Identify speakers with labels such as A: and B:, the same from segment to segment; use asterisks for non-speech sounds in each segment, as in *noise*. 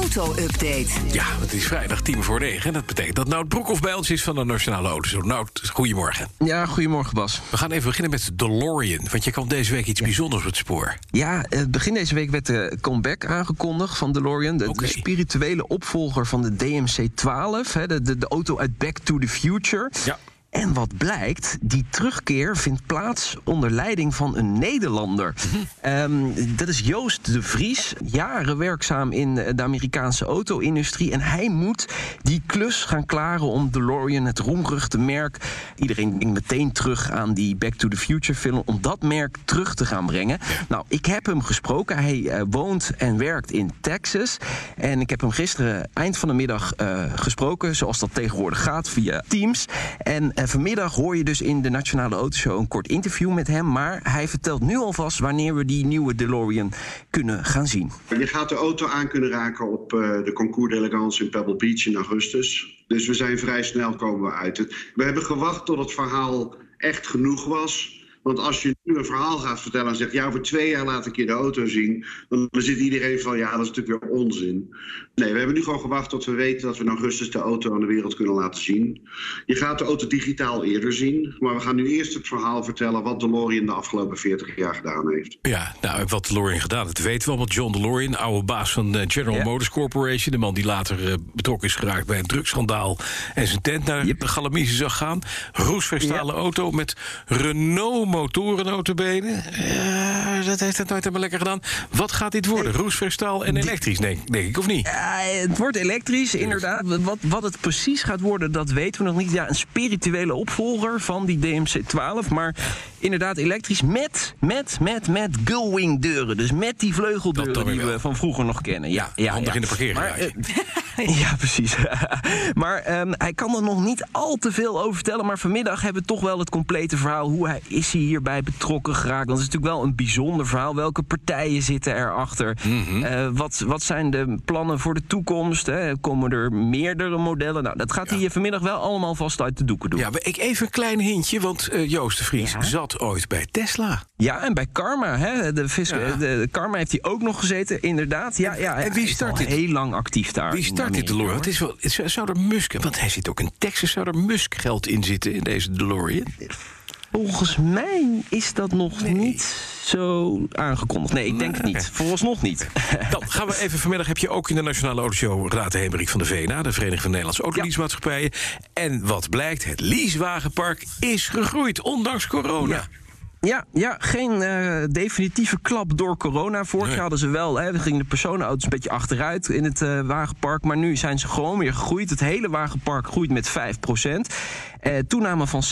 A: Auto-update.
B: Ja, het is vrijdag tien voor negen. Dat betekent dat Nout Broekhoff bij ons is van de Nationale Autoshow. Nout, goedemorgen.
C: Ja, goedemorgen Bas.
B: We gaan even beginnen met de DeLorean. Want je kwam deze week iets bijzonders op het spoor.
C: Ja, eh, begin deze week werd de comeback aangekondigd van DeLorean. De, spirituele opvolger van de DMC-12. hè, De, de, de auto uit Back to the Future.
B: Ja.
C: En wat blijkt, die terugkeer vindt plaats onder leiding van een Nederlander. *laughs* Ehm, dat is Joost de Vries, jaren werkzaam in de Amerikaanse auto-industrie. En hij moet die klus gaan klaren om DeLorean, het roemruchte merk... iedereen denkt meteen terug aan die Back to the Future film... om dat merk terug te gaan brengen. Nou, ik heb hem gesproken. Hij eh, woont en werkt in Texas. En ik heb hem gisteren eind van de middag eh, gesproken... zoals dat tegenwoordig gaat, via Teams. En eh, vanmiddag hoor je dus in de Nationale Autoshow een kort interview met hem. Maar hij vertelt nu alvast wanneer we die nieuwe DeLorean kunnen gaan zien.
D: Je gaat de auto aan kunnen raken op eh, de Concours d'Elegance in Pebble Beach in augustus. Dus we zijn vrij snel komen uit. We hebben gewacht tot het verhaal echt genoeg was. Want als je nu een verhaal gaat vertellen en zegt... ja, over twee jaar laat ik je de auto zien... dan zit iedereen van, ja, dat is natuurlijk weer onzin. Nee, we hebben nu gewoon gewacht tot we weten... dat we in augustus de auto aan de wereld kunnen laten zien. Je gaat de auto digitaal eerder zien. Maar we gaan nu eerst het verhaal vertellen... wat DeLorean de afgelopen 40 jaar gedaan heeft.
B: Ja, nou, wat DeLorean gedaan, dat weten we allemaal. John DeLorean, oude baas van eh, General
C: Ja.
B: Motors Corporation. De man die later eh, betrokken is geraakt bij een drugsschandaal... en zijn tent naar
C: Yep.
B: de Galamiezen zag gaan. Roesverstalen auto met Renault motoren notabene. Ja, dat heeft het nooit helemaal lekker gedaan. Wat gaat dit worden? Roesverstaal en elektrisch, denk, denk ik, of niet?
C: Het wordt elektrisch, inderdaad. Wat, wat het precies gaat worden, dat weten we nog niet. Ja, een spirituele opvolger van die DMC-12. Maar inderdaad elektrisch met, met, met, met gullwing deuren. Dus met die vleugeldeuren die
B: wel.
C: we van vroeger nog kennen. Ja, ja,
B: handig
C: ja.
B: in de parkeergarage. *laughs*
C: Ja, precies. *laughs* maar ehm, hij kan er nog niet al te veel over vertellen. Maar vanmiddag hebben we toch wel het complete verhaal. Hoe hij, is hij hierbij betrokken geraakt? Dat is natuurlijk wel een bijzonder verhaal. Welke partijen zitten erachter?
B: Mhm.
C: Eh, wat, wat zijn de plannen voor de toekomst? Hè? Komen er meerdere modellen? Nou, dat gaat hij hier vanmiddag wel allemaal vast uit de doeken doen.
B: Ja, maar ik even een klein hintje, want eh, Joost de Vries
C: Ja?
B: zat ooit bij Tesla.
C: Ja, en bij Karma, hè? De, vis,
B: Ja.
C: de, de Karma heeft hij ook nog gezeten, inderdaad. Ja, ja,
B: en wie
C: is
B: start
C: al heel lang actief daar.
B: Wie
C: in
B: start DeLorean? Het is wel, het zou- zou er Musk, want hij zit ook in Texas, zou er Musk geld in zitten in deze DeLorean?
C: Volgens mij is dat nog niet zo aangekondigd. Nee, ik denk het niet. Vooralsnog niet. *laughs*
B: Dan gaan we even vanmiddag. Heb je ook in de Nationale Autoshow Raad Hemerik van de VNA, de Vereniging van Nederlandse Autoleasemaatschappijen. En wat blijkt, het leasewagenpark is gegroeid, ondanks corona.
C: Ja. Ja, ja geen eh, definitieve klap door corona. Vorig
B: Nee.
C: jaar hadden ze wel, hè, gingen de personenauto's een beetje achteruit in het eh, wagenpark. Maar nu zijn ze gewoon weer gegroeid. Het hele wagenpark groeit met 5 Eh, toename van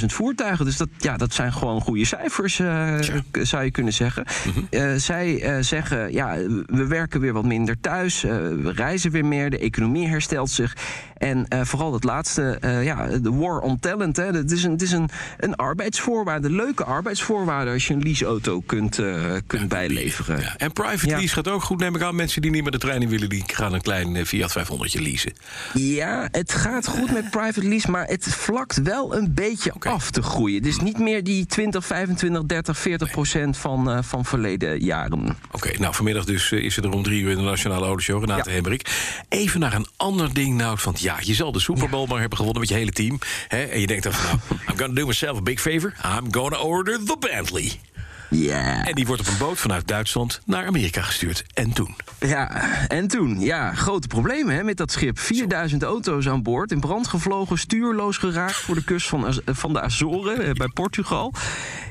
C: 60.000 voertuigen. Dus dat, ja, dat zijn gewoon goede cijfers, eh, zou je kunnen zeggen. Eh, zij eh, zeggen, ja, we werken weer wat minder thuis. we reizen weer meer. De economie herstelt zich. En vooral het laatste, ja, de war on talent. Hè. Het is, een, het is een, een arbeidsvoorwaarde, leuke arbeidsvoorwaarde... als je een leaseauto kunt, kunt bijleveren.
B: Ja, en private
C: Ja.
B: lease gaat ook goed, neem ik aan. Mensen die niet meer de trein in willen, die gaan een klein Fiat 500 leasen.
C: Ja, het gaat goed met private lease, maar het vlakt wel een beetje af te groeien. Het is niet meer die 20, 25, 30, 40 procent van, eh, van verleden jaren.
B: Oké, nou vanmiddag dus eh, is het er om drie uur in de Nationale Autoshow. Renate
C: Ja.
B: Hemmerik. Even naar een ander ding nou. Want ja, je zal de Super Bowl maar hebben gewonnen met je hele team. Hè? En je denkt dan van nou, I'm gonna do myself a big favor. I'm gonna order the Bentley.
C: Ja.
B: En die wordt op een boot vanuit Duitsland naar Amerika gestuurd. En toen?
C: Ja, en toen, ja, grote problemen hè, met dat schip. 4000 auto's aan boord, in brand gevlogen, stuurloos geraakt voor de kust van, van de Azoren eh, bij Portugal.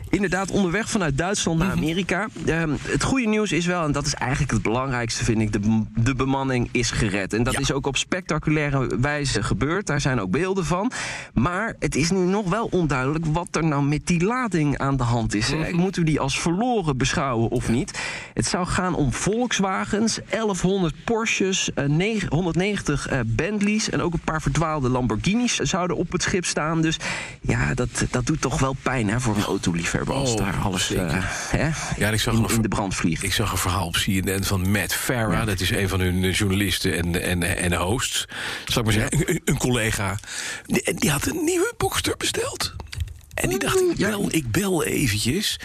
C: Inderdaad, onderweg vanuit Duitsland naar Amerika. Ehm, het goede nieuws is wel, en dat is eigenlijk het belangrijkste, vind ik, de, de bemanning is gered. En dat
B: Ja.
C: is ook op spectaculaire wijze gebeurd. Daar zijn ook beelden van. Maar het is nu nog wel onduidelijk wat er nou met die lading aan de hand is. hè. Moeten we die als verloren beschouwen of niet? Het zou gaan om Volkswagens, 1100 Porsches, eh, negen- 190 eh, Bentleys en ook een paar verdwaalde Lamborghinis zouden op het schip staan. Dus ja, dat, dat doet toch wel pijn hè, voor een autoliefhebber.
B: Oh,
C: daar alles eh, hè,
B: Ja, ik zag
C: in,
B: een-
C: in de brand vliegt.
B: Ik zag een verhaal op CNN van Matt Farah. Dat is een van hun eh, journalisten en, en, en hosts. Zal ik maar zeggen, een, een collega. Die, en die had een nieuwe Boxster besteld. En die dacht, ik bel, ik bel eventjes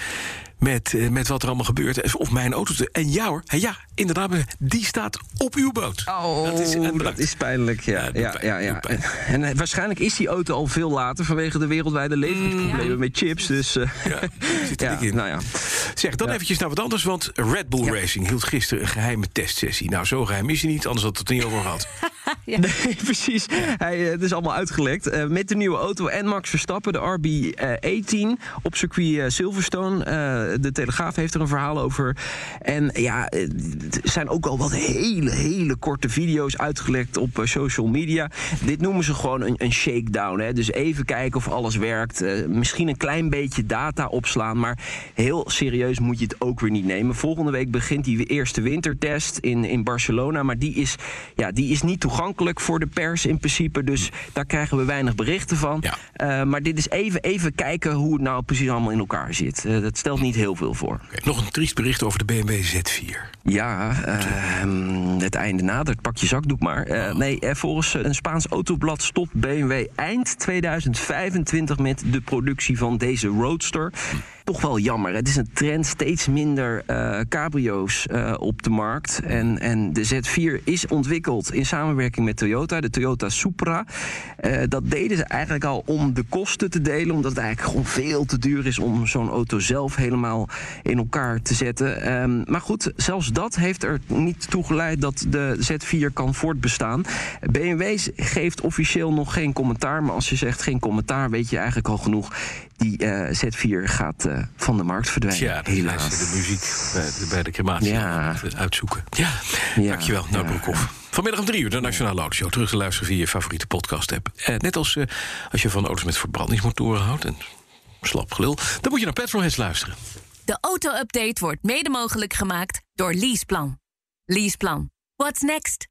B: met, eh, met wat er allemaal gebeurt. Of mijn auto... te- En ja hoor, ja, inderdaad, die staat op uw boot.
C: Oh,
B: dat is,
C: dat is pijnlijk. Ja,
B: Ja,
C: ja. En eh, waarschijnlijk is die auto al veel later vanwege de wereldwijde leveringsproblemen met chips. Dus eh,
B: Ja, zit er *laughs* in.
C: nou ja.
B: Zeg, dan eventjes naar wat anders, want Red Bull Racing hield gisteren een geheime testsessie. Nou, zo geheim is hij niet, anders had het er niet over gehad. *laughs* *laughs*
C: Nee, precies. Hij, eh, het is allemaal uitgelekt. Eh, met de nieuwe auto en Max Verstappen, de RB18 op circuit eh, Silverstone. De Telegraaf heeft er een verhaal over. En ja, er zijn ook al wat hele, hele korte video's uitgelekt op social media. Dit noemen ze gewoon een, een shakedown. Hè? Dus even kijken of alles werkt. Misschien een klein beetje data opslaan, maar heel serieus moet je het ook weer niet nemen. Volgende week begint die eerste wintertest in, in Barcelona. Maar die is, ja, die is niet toegankelijk voor de pers in principe. Dus daar krijgen we weinig berichten van.
B: Ja.
C: Eh, maar dit is even, even kijken hoe het nou precies allemaal in elkaar zit. Eh, dat stelt niet heel veel voor.
B: Nog een triest bericht over de BMW Z4.
C: Ja, ehm, het einde nadert. Pak je zakdoek maar. Eh, nee, eh, volgens een Spaans autoblad stopt BMW eind 2025 met de productie van deze Roadster. Toch wel jammer. Het is een trend, steeds minder eh, cabrio's eh, op de markt. En, en de Z4 is ontwikkeld in samenwerking met Toyota, de Toyota Supra. Eh, dat deden ze eigenlijk al om de kosten te delen, omdat het eigenlijk gewoon veel te duur is om zo'n auto zelf helemaal in elkaar te zetten. Ehm, maar goed, zelfs dat heeft er niet toe geleid dat de Z4 kan voortbestaan. BMW geeft officieel nog geen commentaar, maar als je zegt geen commentaar, weet je eigenlijk al genoeg. Die eh, Z4 gaat eh, van de markt verdwijnen.
B: Ja,
C: helaas.
B: de muziek bij de, bij de crematie
C: Ja.
B: het uitzoeken. Ja,
C: Ja,
B: dankjewel. Nou,
C: ja.
B: Broekhoff. Vanmiddag om drie uur de Nationale Autoshow. Terug te luisteren via je favoriete podcast-app. Eh, net als eh, als je van auto's met verbrandingsmotoren houdt... en slap gelul, dan moet je naar Petrolheads luisteren.
A: De auto-update wordt mede mogelijk gemaakt door Leaseplan. Leaseplan. What's next?